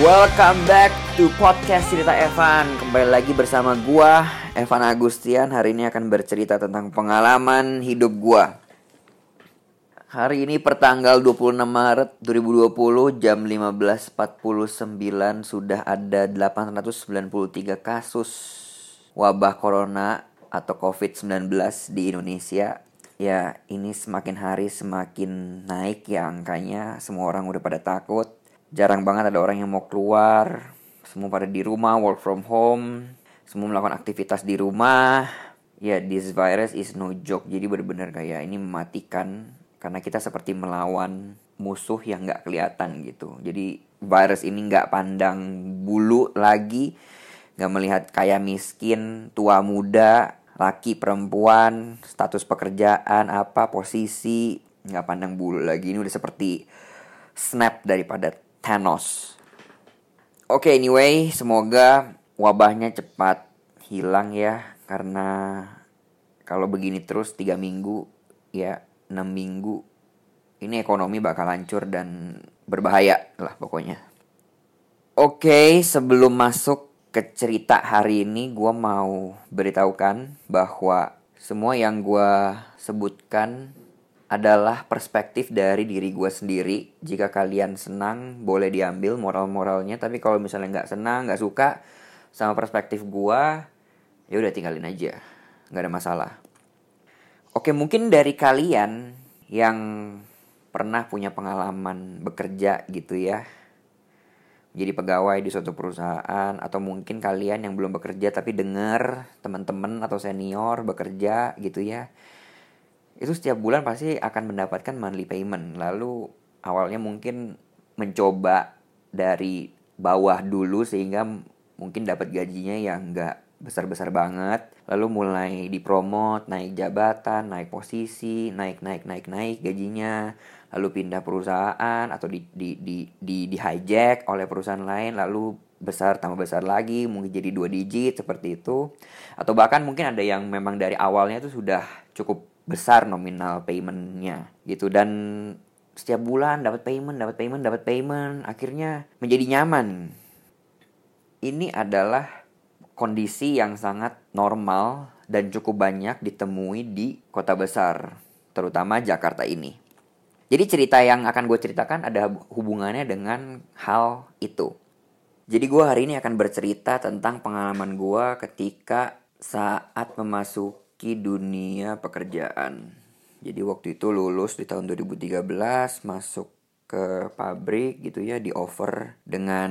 Welcome back to podcast cerita Evan Kembali lagi bersama gua Evan Agustian Hari ini akan bercerita tentang pengalaman hidup gua Hari ini pertanggal 26 Maret 2020 jam 15.49 sudah ada 893 kasus wabah corona atau COVID-19 di Indonesia. Ya, ini semakin hari semakin naik ya angkanya. Semua orang udah pada takut. Jarang banget ada orang yang mau keluar. Semua pada di rumah, work from home. Semua melakukan aktivitas di rumah. Ya, this virus is no joke. Jadi bener-bener kayak ini mematikan karena kita seperti melawan musuh yang nggak kelihatan gitu jadi virus ini nggak pandang bulu lagi nggak melihat kaya miskin tua muda laki perempuan status pekerjaan apa posisi nggak pandang bulu lagi ini udah seperti snap daripada Thanos oke okay, anyway semoga wabahnya cepat hilang ya karena kalau begini terus tiga minggu ya 6 minggu ini ekonomi bakal hancur dan berbahaya lah pokoknya. Oke, sebelum masuk ke cerita hari ini, gue mau beritahukan bahwa semua yang gue sebutkan adalah perspektif dari diri gue sendiri. Jika kalian senang, boleh diambil moral-moralnya. Tapi kalau misalnya nggak senang, nggak suka sama perspektif gue, ya udah tinggalin aja, nggak ada masalah. Oke, mungkin dari kalian yang pernah punya pengalaman bekerja gitu ya. Jadi pegawai di suatu perusahaan atau mungkin kalian yang belum bekerja tapi dengar teman-teman atau senior bekerja gitu ya. Itu setiap bulan pasti akan mendapatkan monthly payment. Lalu awalnya mungkin mencoba dari bawah dulu sehingga mungkin dapat gajinya yang enggak besar-besar banget. Lalu mulai dipromot naik jabatan naik posisi naik naik naik naik gajinya. Lalu pindah perusahaan atau di di di di, di hijack oleh perusahaan lain lalu besar tambah besar lagi mungkin jadi dua digit seperti itu. Atau bahkan mungkin ada yang memang dari awalnya itu sudah cukup besar nominal paymentnya gitu dan setiap bulan dapat payment dapat payment dapat payment akhirnya menjadi nyaman ini adalah kondisi yang sangat normal dan cukup banyak ditemui di kota besar, terutama Jakarta ini. Jadi cerita yang akan gue ceritakan ada hubungannya dengan hal itu. Jadi gue hari ini akan bercerita tentang pengalaman gue ketika saat memasuki dunia pekerjaan. Jadi waktu itu lulus di tahun 2013, masuk ke pabrik gitu ya di offer dengan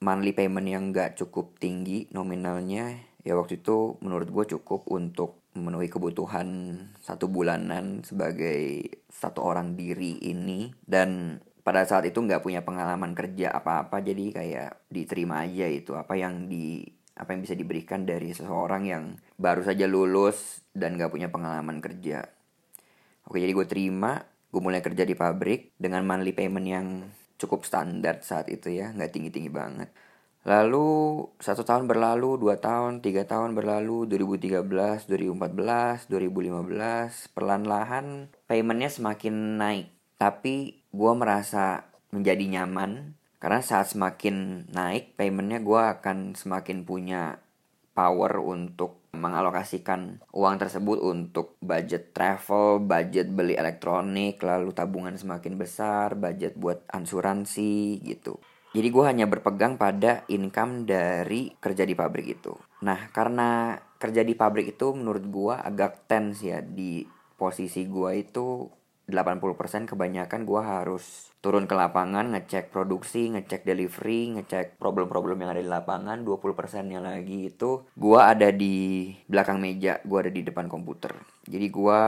monthly payment yang gak cukup tinggi nominalnya ya waktu itu menurut gue cukup untuk memenuhi kebutuhan satu bulanan sebagai satu orang diri ini dan pada saat itu nggak punya pengalaman kerja apa-apa jadi kayak diterima aja itu apa yang di apa yang bisa diberikan dari seseorang yang baru saja lulus dan nggak punya pengalaman kerja. Oke jadi gue terima gue mulai kerja di pabrik dengan monthly payment yang cukup standar saat itu ya nggak tinggi tinggi banget. Lalu satu tahun berlalu dua tahun tiga tahun berlalu 2013 2014 2015 perlahan-lahan paymentnya semakin naik. Tapi gue merasa menjadi nyaman karena saat semakin naik paymentnya gue akan semakin punya power untuk mengalokasikan uang tersebut untuk budget travel, budget beli elektronik, lalu tabungan semakin besar, budget buat asuransi gitu. Jadi gue hanya berpegang pada income dari kerja di pabrik itu. Nah karena kerja di pabrik itu menurut gue agak tense ya di posisi gue itu 80% kebanyakan gue harus turun ke lapangan ngecek produksi, ngecek delivery, ngecek problem-problem yang ada di lapangan 20% nya lagi itu gue ada di belakang meja, gue ada di depan komputer. Jadi gue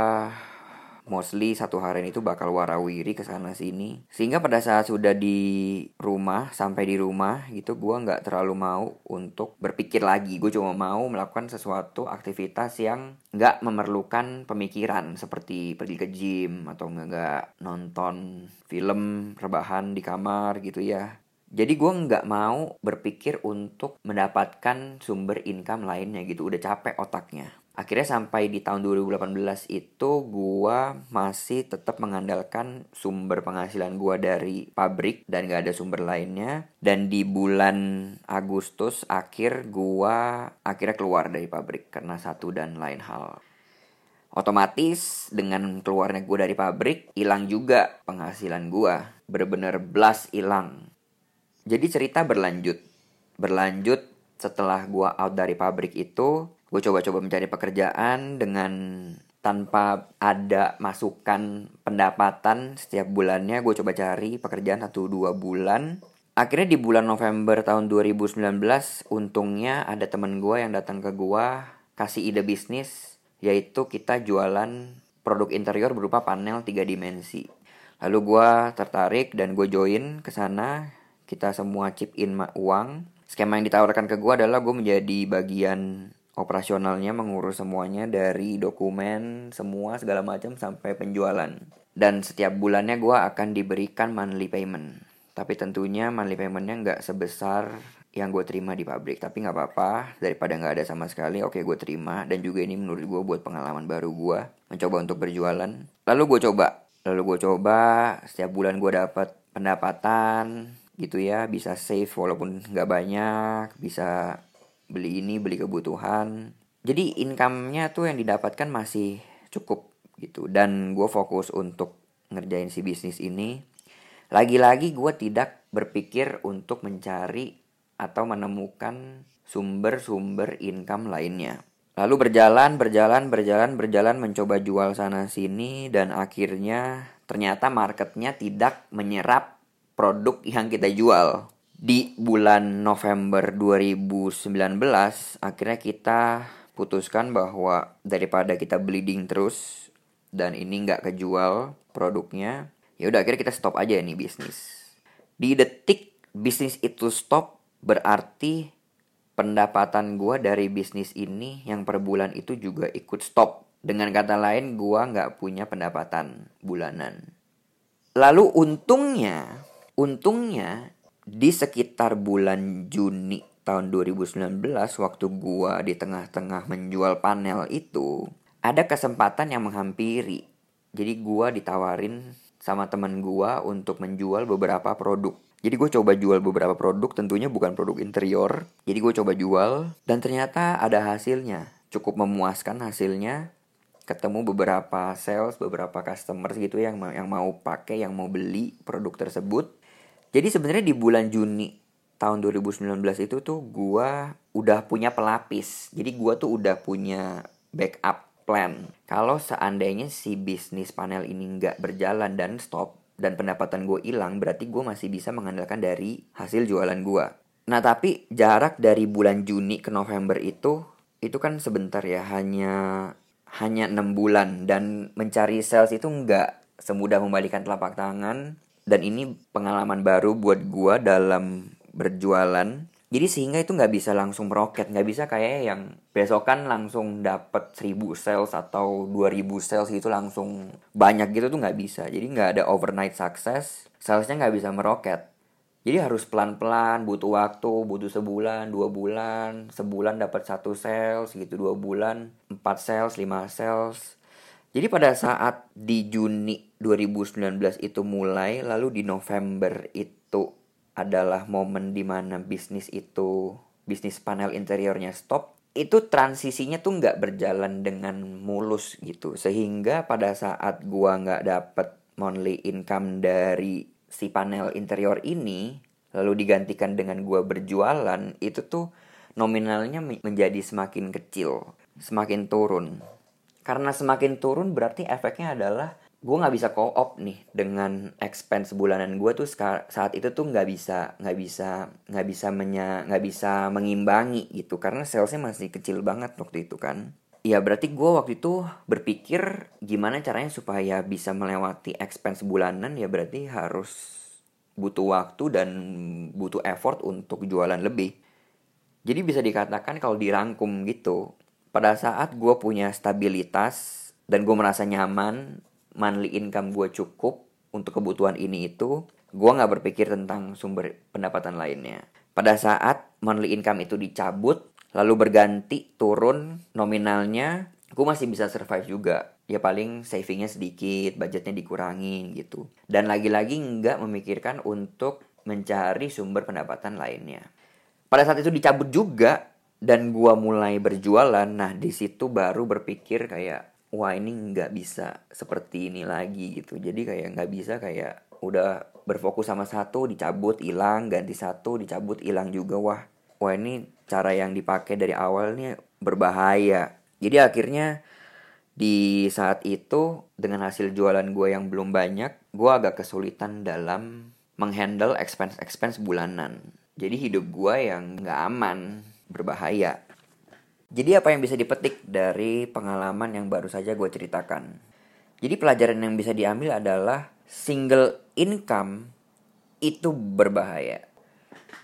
mostly satu harian itu bakal warawiri ke sana sini. Sehingga pada saat sudah di rumah sampai di rumah gitu gue nggak terlalu mau untuk berpikir lagi. Gue cuma mau melakukan sesuatu aktivitas yang nggak memerlukan pemikiran. Seperti pergi ke gym atau nggak nonton film rebahan di kamar gitu ya. Jadi gue nggak mau berpikir untuk mendapatkan sumber income lainnya gitu. Udah capek otaknya akhirnya sampai di tahun 2018 itu gua masih tetap mengandalkan sumber penghasilan gua dari pabrik dan gak ada sumber lainnya. Dan di bulan Agustus akhir gua akhirnya keluar dari pabrik karena satu dan lain hal. Otomatis dengan keluarnya gue dari pabrik hilang juga penghasilan gue bener-bener blas hilang. Jadi cerita berlanjut. Berlanjut setelah gue out dari pabrik itu gue coba-coba mencari pekerjaan dengan tanpa ada masukan pendapatan setiap bulannya gue coba cari pekerjaan satu dua bulan. Akhirnya di bulan November tahun 2019 untungnya ada temen gue yang datang ke gue kasih ide bisnis yaitu kita jualan produk interior berupa panel tiga dimensi. Lalu gue tertarik dan gue join ke sana. Kita semua chip in uang. Skema yang ditawarkan ke gue adalah gue menjadi bagian operasionalnya mengurus semuanya dari dokumen semua segala macam sampai penjualan. Dan setiap bulannya gue akan diberikan monthly payment. Tapi tentunya monthly paymentnya nggak sebesar yang gue terima di pabrik. Tapi nggak apa-apa daripada nggak ada sama sekali oke gue terima. Dan juga ini menurut gue buat pengalaman baru gue mencoba untuk berjualan. Lalu gue coba lalu gue coba setiap bulan gue dapat pendapatan gitu ya. Bisa save walaupun nggak banyak bisa beli ini beli kebutuhan. Jadi income-nya tuh yang didapatkan masih cukup gitu. Dan gue fokus untuk ngerjain si bisnis ini. Lagi-lagi gue tidak berpikir untuk mencari atau menemukan sumber-sumber income lainnya. Lalu berjalan berjalan berjalan berjalan mencoba jual sana sini dan akhirnya ternyata marketnya tidak menyerap produk yang kita jual di bulan November 2019 akhirnya kita putuskan bahwa daripada kita bleeding terus dan ini nggak kejual produknya ya udah akhirnya kita stop aja nih bisnis. Di detik bisnis itu stop berarti pendapatan gue dari bisnis ini yang per bulan itu juga ikut stop. Dengan kata lain gue nggak punya pendapatan bulanan. Lalu untungnya untungnya di sekitar bulan Juni tahun 2019 waktu gua di tengah-tengah menjual panel itu ada kesempatan yang menghampiri. Jadi gua ditawarin sama teman gua untuk menjual beberapa produk. Jadi gue coba jual beberapa produk, tentunya bukan produk interior. Jadi gue coba jual dan ternyata ada hasilnya. Cukup memuaskan hasilnya. Ketemu beberapa sales, beberapa customers gitu yang yang mau pakai, yang mau beli produk tersebut jadi sebenarnya di bulan Juni tahun 2019 itu tuh gua udah punya pelapis. Jadi gua tuh udah punya backup plan. Kalau seandainya si bisnis panel ini nggak berjalan dan stop dan pendapatan gue hilang, berarti gue masih bisa mengandalkan dari hasil jualan gue. Nah tapi jarak dari bulan Juni ke November itu itu kan sebentar ya hanya hanya enam bulan dan mencari sales itu nggak semudah membalikan telapak tangan dan ini pengalaman baru buat gua dalam berjualan. Jadi sehingga itu nggak bisa langsung meroket nggak bisa kayak yang besokan langsung dapat 1000 sales atau 2000 sales gitu langsung banyak gitu tuh nggak bisa. Jadi nggak ada overnight success salesnya nggak bisa meroket. Jadi harus pelan-pelan butuh waktu butuh sebulan dua bulan sebulan dapat satu sales gitu dua bulan empat sales lima sales. Jadi pada saat di Juni 2019 itu mulai, lalu di November itu adalah momen di mana bisnis itu, bisnis panel interiornya stop, itu transisinya tuh nggak berjalan dengan mulus gitu. Sehingga pada saat gua nggak dapet monthly income dari si panel interior ini, lalu digantikan dengan gua berjualan, itu tuh nominalnya menjadi semakin kecil, semakin turun karena semakin turun berarti efeknya adalah gue nggak bisa co-op nih dengan expense bulanan gue tuh saat itu tuh nggak bisa nggak bisa nggak bisa menya nggak bisa mengimbangi gitu. Karena salesnya masih kecil banget waktu itu kan. Ya berarti gue waktu itu berpikir gimana caranya supaya bisa melewati expense bulanan ya berarti harus butuh waktu dan butuh effort untuk jualan lebih. Jadi bisa dikatakan kalau dirangkum gitu pada saat gue punya stabilitas dan gue merasa nyaman, monthly income gue cukup untuk kebutuhan ini itu, gue nggak berpikir tentang sumber pendapatan lainnya. Pada saat monthly income itu dicabut, lalu berganti turun nominalnya gue masih bisa survive juga. Ya paling savingnya sedikit budgetnya dikurangin gitu. Dan lagi-lagi nggak memikirkan untuk mencari sumber pendapatan lainnya. Pada saat itu dicabut juga dan gue mulai berjualan nah di situ baru berpikir kayak wah ini nggak bisa seperti ini lagi gitu jadi kayak nggak bisa kayak udah berfokus sama satu dicabut hilang ganti satu dicabut hilang juga wah wah ini cara yang dipakai dari awal nih berbahaya jadi akhirnya di saat itu dengan hasil jualan gue yang belum banyak, gue agak kesulitan dalam menghandle expense-expense bulanan. Jadi hidup gue yang gak aman, berbahaya. Jadi apa yang bisa dipetik dari pengalaman yang baru saja gue ceritakan? Jadi pelajaran yang bisa diambil adalah single income itu berbahaya.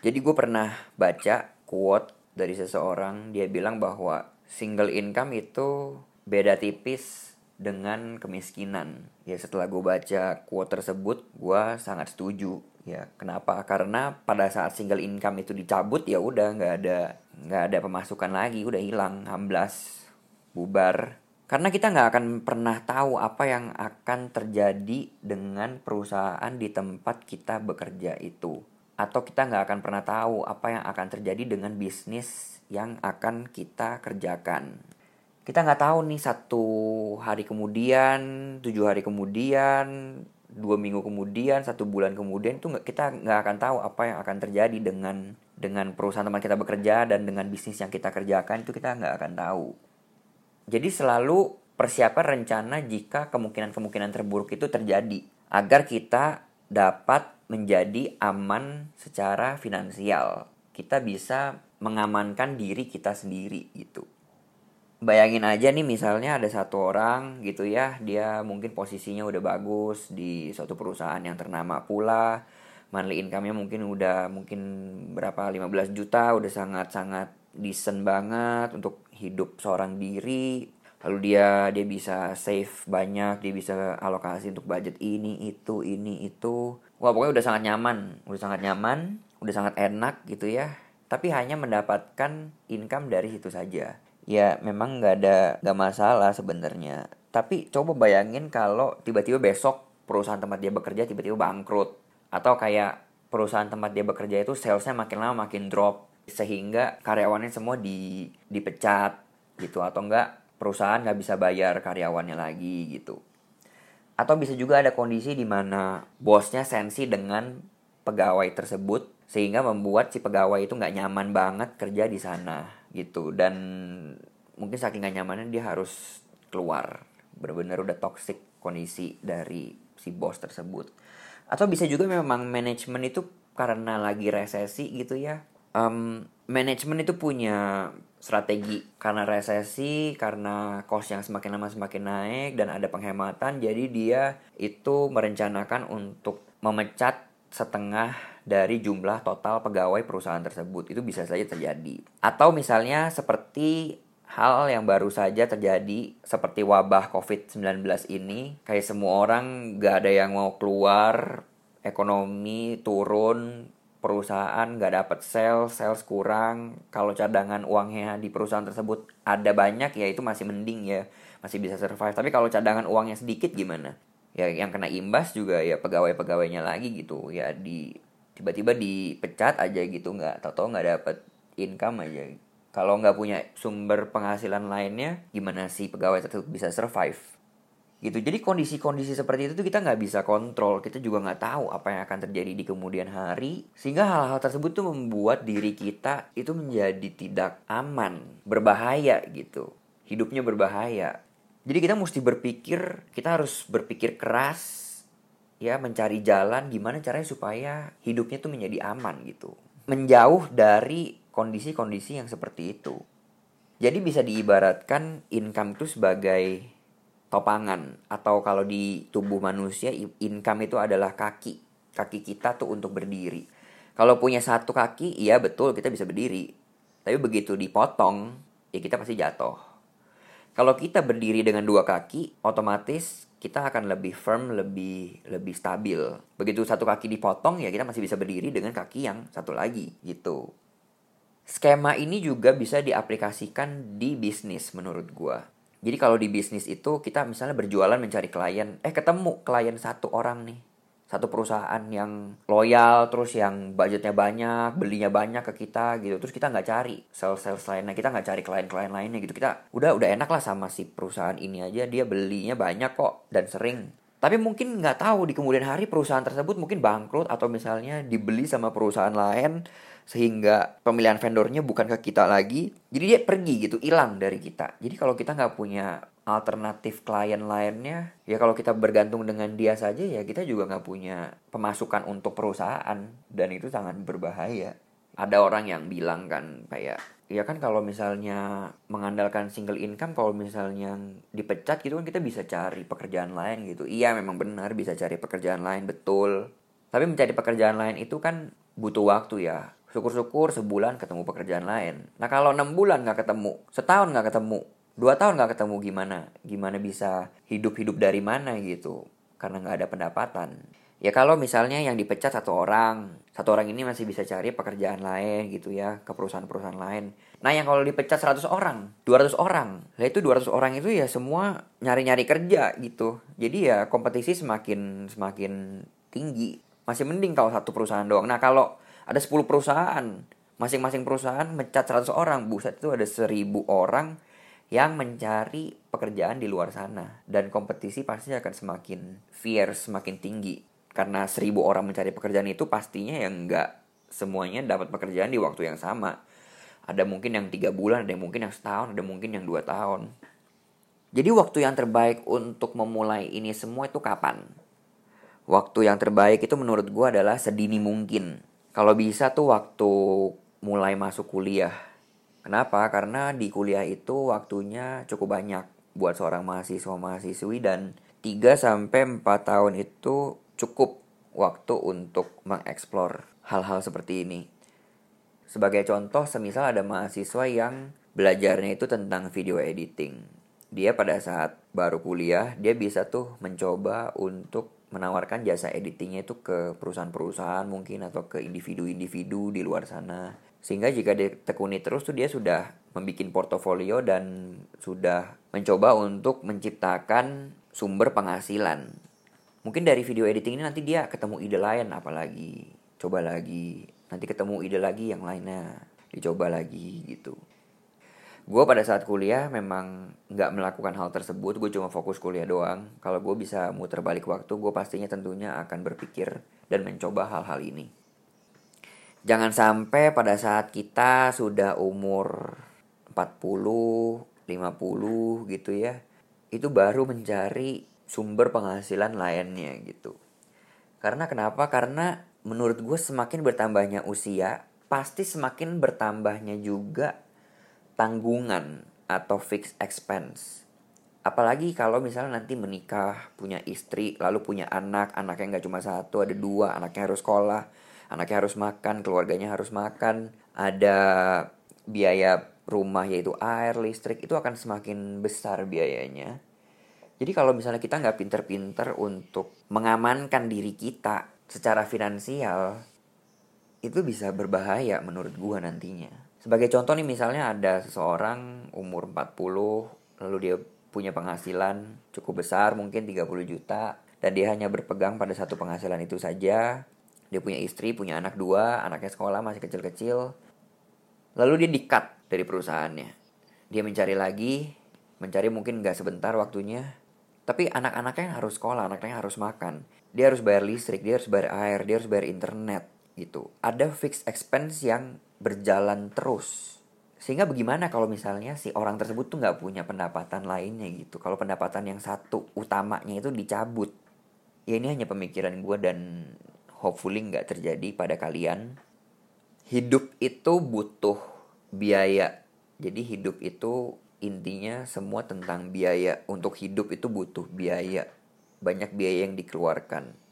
Jadi gue pernah baca quote dari seseorang, dia bilang bahwa single income itu beda tipis dengan kemiskinan. Ya setelah gue baca quote tersebut, gue sangat setuju. Ya kenapa? Karena pada saat single income itu dicabut ya udah nggak ada nggak ada pemasukan lagi, udah hilang, hamblas, bubar. Karena kita nggak akan pernah tahu apa yang akan terjadi dengan perusahaan di tempat kita bekerja itu. Atau kita nggak akan pernah tahu apa yang akan terjadi dengan bisnis yang akan kita kerjakan. Kita nggak tahu nih satu hari kemudian, tujuh hari kemudian, dua minggu kemudian, satu bulan kemudian itu kita nggak akan tahu apa yang akan terjadi dengan dengan perusahaan teman kita bekerja dan dengan bisnis yang kita kerjakan itu kita nggak akan tahu. Jadi selalu persiapan rencana jika kemungkinan-kemungkinan terburuk itu terjadi agar kita dapat menjadi aman secara finansial. Kita bisa mengamankan diri kita sendiri gitu. Bayangin aja nih misalnya ada satu orang gitu ya, dia mungkin posisinya udah bagus di suatu perusahaan yang ternama pula, monthly income-nya mungkin udah mungkin berapa 15 juta, udah sangat-sangat decent banget untuk hidup seorang diri. Lalu dia dia bisa save banyak, dia bisa alokasi untuk budget ini, itu, ini, itu. Wah, pokoknya udah sangat nyaman, udah sangat nyaman, udah sangat enak gitu ya tapi hanya mendapatkan income dari situ saja. Ya memang nggak ada nggak masalah sebenarnya. Tapi coba bayangin kalau tiba-tiba besok perusahaan tempat dia bekerja tiba-tiba bangkrut. Atau kayak perusahaan tempat dia bekerja itu salesnya makin lama makin drop. Sehingga karyawannya semua di dipecat gitu. Atau enggak perusahaan nggak bisa bayar karyawannya lagi gitu. Atau bisa juga ada kondisi di mana bosnya sensi dengan pegawai tersebut sehingga membuat si pegawai itu nggak nyaman banget kerja di sana gitu. Dan mungkin saking nggak nyamannya dia harus keluar. Benar-benar udah toxic kondisi dari si bos tersebut. Atau bisa juga memang manajemen itu karena lagi resesi gitu ya. Um, manajemen itu punya strategi. Karena resesi karena cost yang semakin lama semakin naik dan ada penghematan jadi dia itu merencanakan untuk memecat setengah dari jumlah total pegawai perusahaan tersebut. Itu bisa saja terjadi. Atau misalnya seperti hal yang baru saja terjadi seperti wabah COVID-19 ini. Kayak semua orang gak ada yang mau keluar, ekonomi turun, perusahaan gak dapat sales, sales kurang. Kalau cadangan uangnya di perusahaan tersebut ada banyak ya itu masih mending ya, masih bisa survive. Tapi kalau cadangan uangnya sedikit gimana? Ya yang kena imbas juga ya pegawai-pegawainya lagi gitu. Ya di tiba-tiba dipecat aja gitu. Nggak tahu-tahu nggak dapet income aja. Kalau nggak punya sumber penghasilan lainnya gimana sih pegawai tersebut bisa survive? Gitu. Jadi kondisi-kondisi seperti itu tuh kita nggak bisa kontrol. Kita juga nggak tahu apa yang akan terjadi di kemudian hari. Sehingga hal-hal tersebut tuh membuat diri kita itu menjadi tidak aman. Berbahaya gitu. Hidupnya berbahaya jadi kita mesti berpikir, kita harus berpikir keras ya mencari jalan gimana caranya supaya hidupnya tuh menjadi aman gitu. Menjauh dari kondisi-kondisi yang seperti itu. Jadi bisa diibaratkan income itu sebagai topangan atau kalau di tubuh manusia income itu adalah kaki. Kaki kita tuh untuk berdiri. Kalau punya satu kaki, iya betul kita bisa berdiri. Tapi begitu dipotong, ya kita pasti jatuh. Kalau kita berdiri dengan dua kaki, otomatis kita akan lebih firm, lebih lebih stabil. Begitu satu kaki dipotong ya kita masih bisa berdiri dengan kaki yang satu lagi gitu. skema ini juga bisa diaplikasikan di bisnis menurut gue. Jadi kalau di bisnis itu kita misalnya berjualan mencari klien, eh ketemu klien satu orang nih satu perusahaan yang loyal terus yang budgetnya banyak belinya banyak ke kita gitu. Terus kita nggak cari sales sales lainnya kita nggak cari klien-klien lainnya gitu. Kita udah udah enak lah sama si perusahaan ini aja. Dia belinya banyak kok dan sering. Tapi mungkin nggak tahu di kemudian hari perusahaan tersebut mungkin bangkrut atau misalnya dibeli sama perusahaan lain sehingga pemilihan vendornya bukan ke kita lagi. Jadi dia pergi gitu hilang dari kita. Jadi kalau kita nggak punya alternatif klien lainnya ya kalau kita bergantung dengan dia saja ya kita juga nggak punya pemasukan untuk perusahaan. Dan itu sangat berbahaya. Ada orang yang bilang kan kayak ya kan kalau misalnya mengandalkan single income kalau misalnya dipecat gitu kan kita bisa cari pekerjaan lain gitu. Iya memang benar bisa cari pekerjaan lain betul. Tapi mencari pekerjaan lain itu kan butuh waktu ya syukur-syukur sebulan ketemu pekerjaan lain. Nah kalau enam bulan nggak ketemu setahun nggak ketemu dua tahun nggak ketemu gimana? Gimana bisa hidup hidup dari mana gitu? Karena nggak ada pendapatan. Ya kalau misalnya yang dipecat satu orang satu orang ini masih bisa cari pekerjaan lain gitu ya ke perusahaan-perusahaan lain. Nah yang kalau dipecat 100 orang 200 orang lah itu 200 orang itu ya semua nyari-nyari kerja gitu. Jadi ya kompetisi semakin semakin tinggi. Masih mending kalau satu perusahaan doang. Nah kalau ada 10 perusahaan masing-masing perusahaan mencat 100 orang buset itu ada 1000 orang yang mencari pekerjaan di luar sana dan kompetisi pasti akan semakin fierce, semakin tinggi karena seribu orang mencari pekerjaan itu pastinya yang enggak semuanya dapat pekerjaan di waktu yang sama. Ada mungkin yang tiga bulan, ada yang mungkin yang setahun, ada mungkin yang dua tahun. Jadi waktu yang terbaik untuk memulai ini semua itu kapan? Waktu yang terbaik itu menurut gue adalah sedini mungkin. Kalau bisa tuh waktu mulai masuk kuliah Kenapa? Karena di kuliah itu waktunya cukup banyak buat seorang mahasiswa-mahasiswi dan 3 sampai 4 tahun itu cukup waktu untuk mengeksplor hal-hal seperti ini. Sebagai contoh, semisal ada mahasiswa yang belajarnya itu tentang video editing. Dia pada saat baru kuliah, dia bisa tuh mencoba untuk menawarkan jasa editingnya itu ke perusahaan-perusahaan mungkin atau ke individu-individu di luar sana sehingga jika ditekuni terus tuh dia sudah membuat portofolio dan sudah mencoba untuk menciptakan sumber penghasilan. Mungkin dari video editing ini nanti dia ketemu ide lain apalagi. Coba lagi. Nanti ketemu ide lagi yang lainnya. Dicoba lagi gitu. Gue pada saat kuliah memang nggak melakukan hal tersebut. Gue cuma fokus kuliah doang. Kalau gue bisa muter balik waktu, gue pastinya tentunya akan berpikir dan mencoba hal-hal ini. Jangan sampai pada saat kita sudah umur 40, 50 gitu ya. Itu baru mencari sumber penghasilan lainnya gitu. Karena kenapa? Karena menurut gue semakin bertambahnya usia, pasti semakin bertambahnya juga tanggungan atau fixed expense. Apalagi kalau misalnya nanti menikah, punya istri, lalu punya anak, anaknya nggak cuma satu, ada dua, anaknya harus sekolah, anaknya harus makan, keluarganya harus makan, ada biaya rumah yaitu air, listrik itu akan semakin besar biayanya. Jadi kalau misalnya kita nggak pinter-pinter untuk mengamankan diri kita secara finansial, itu bisa berbahaya menurut gua nantinya. Sebagai contoh nih misalnya ada seseorang umur 40 lalu dia punya penghasilan cukup besar mungkin 30 juta dan dia hanya berpegang pada satu penghasilan itu saja dia punya istri, punya anak dua, anaknya sekolah masih kecil-kecil. Lalu dia di-cut dari perusahaannya. Dia mencari lagi, mencari mungkin nggak sebentar waktunya. Tapi anak-anaknya harus sekolah, anaknya harus makan. Dia harus bayar listrik, dia harus bayar air, dia harus bayar internet gitu. Ada fixed expense yang berjalan terus. Sehingga bagaimana kalau misalnya si orang tersebut tuh nggak punya pendapatan lainnya gitu. Kalau pendapatan yang satu utamanya itu dicabut. Ya ini hanya pemikiran gue dan hopefully nggak terjadi pada kalian. Hidup itu butuh biaya. Jadi hidup itu intinya semua tentang biaya. Untuk hidup itu butuh biaya. Banyak biaya yang dikeluarkan.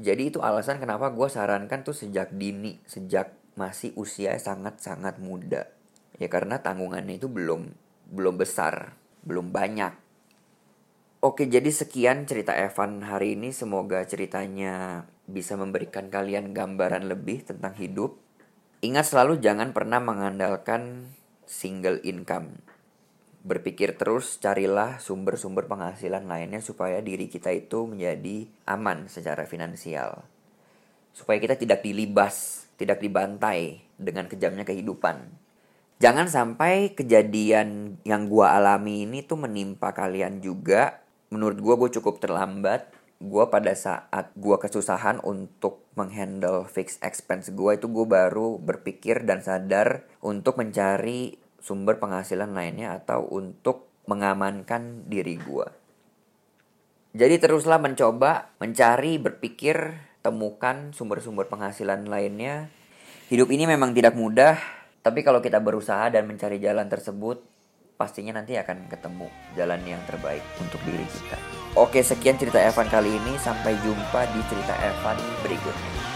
Jadi itu alasan kenapa gue sarankan tuh sejak dini, sejak masih usia sangat-sangat muda. Ya karena tanggungannya itu belum belum besar, belum banyak. Oke, jadi sekian cerita Evan hari ini. Semoga ceritanya bisa memberikan kalian gambaran lebih tentang hidup. Ingat selalu jangan pernah mengandalkan single income. Berpikir terus carilah sumber-sumber penghasilan lainnya supaya diri kita itu menjadi aman secara finansial. Supaya kita tidak dilibas, tidak dibantai dengan kejamnya kehidupan. Jangan sampai kejadian yang gua alami ini tuh menimpa kalian juga. Menurut gua gue cukup terlambat gue pada saat gue kesusahan untuk menghandle fixed expense gue itu gue baru berpikir dan sadar untuk mencari sumber penghasilan lainnya atau untuk mengamankan diri gue. Jadi teruslah mencoba, mencari, berpikir, temukan sumber-sumber penghasilan lainnya. Hidup ini memang tidak mudah, tapi kalau kita berusaha dan mencari jalan tersebut, pastinya nanti akan ketemu jalan yang terbaik untuk diri kita. Oke, sekian cerita Evan kali ini. Sampai jumpa di cerita Evan berikutnya.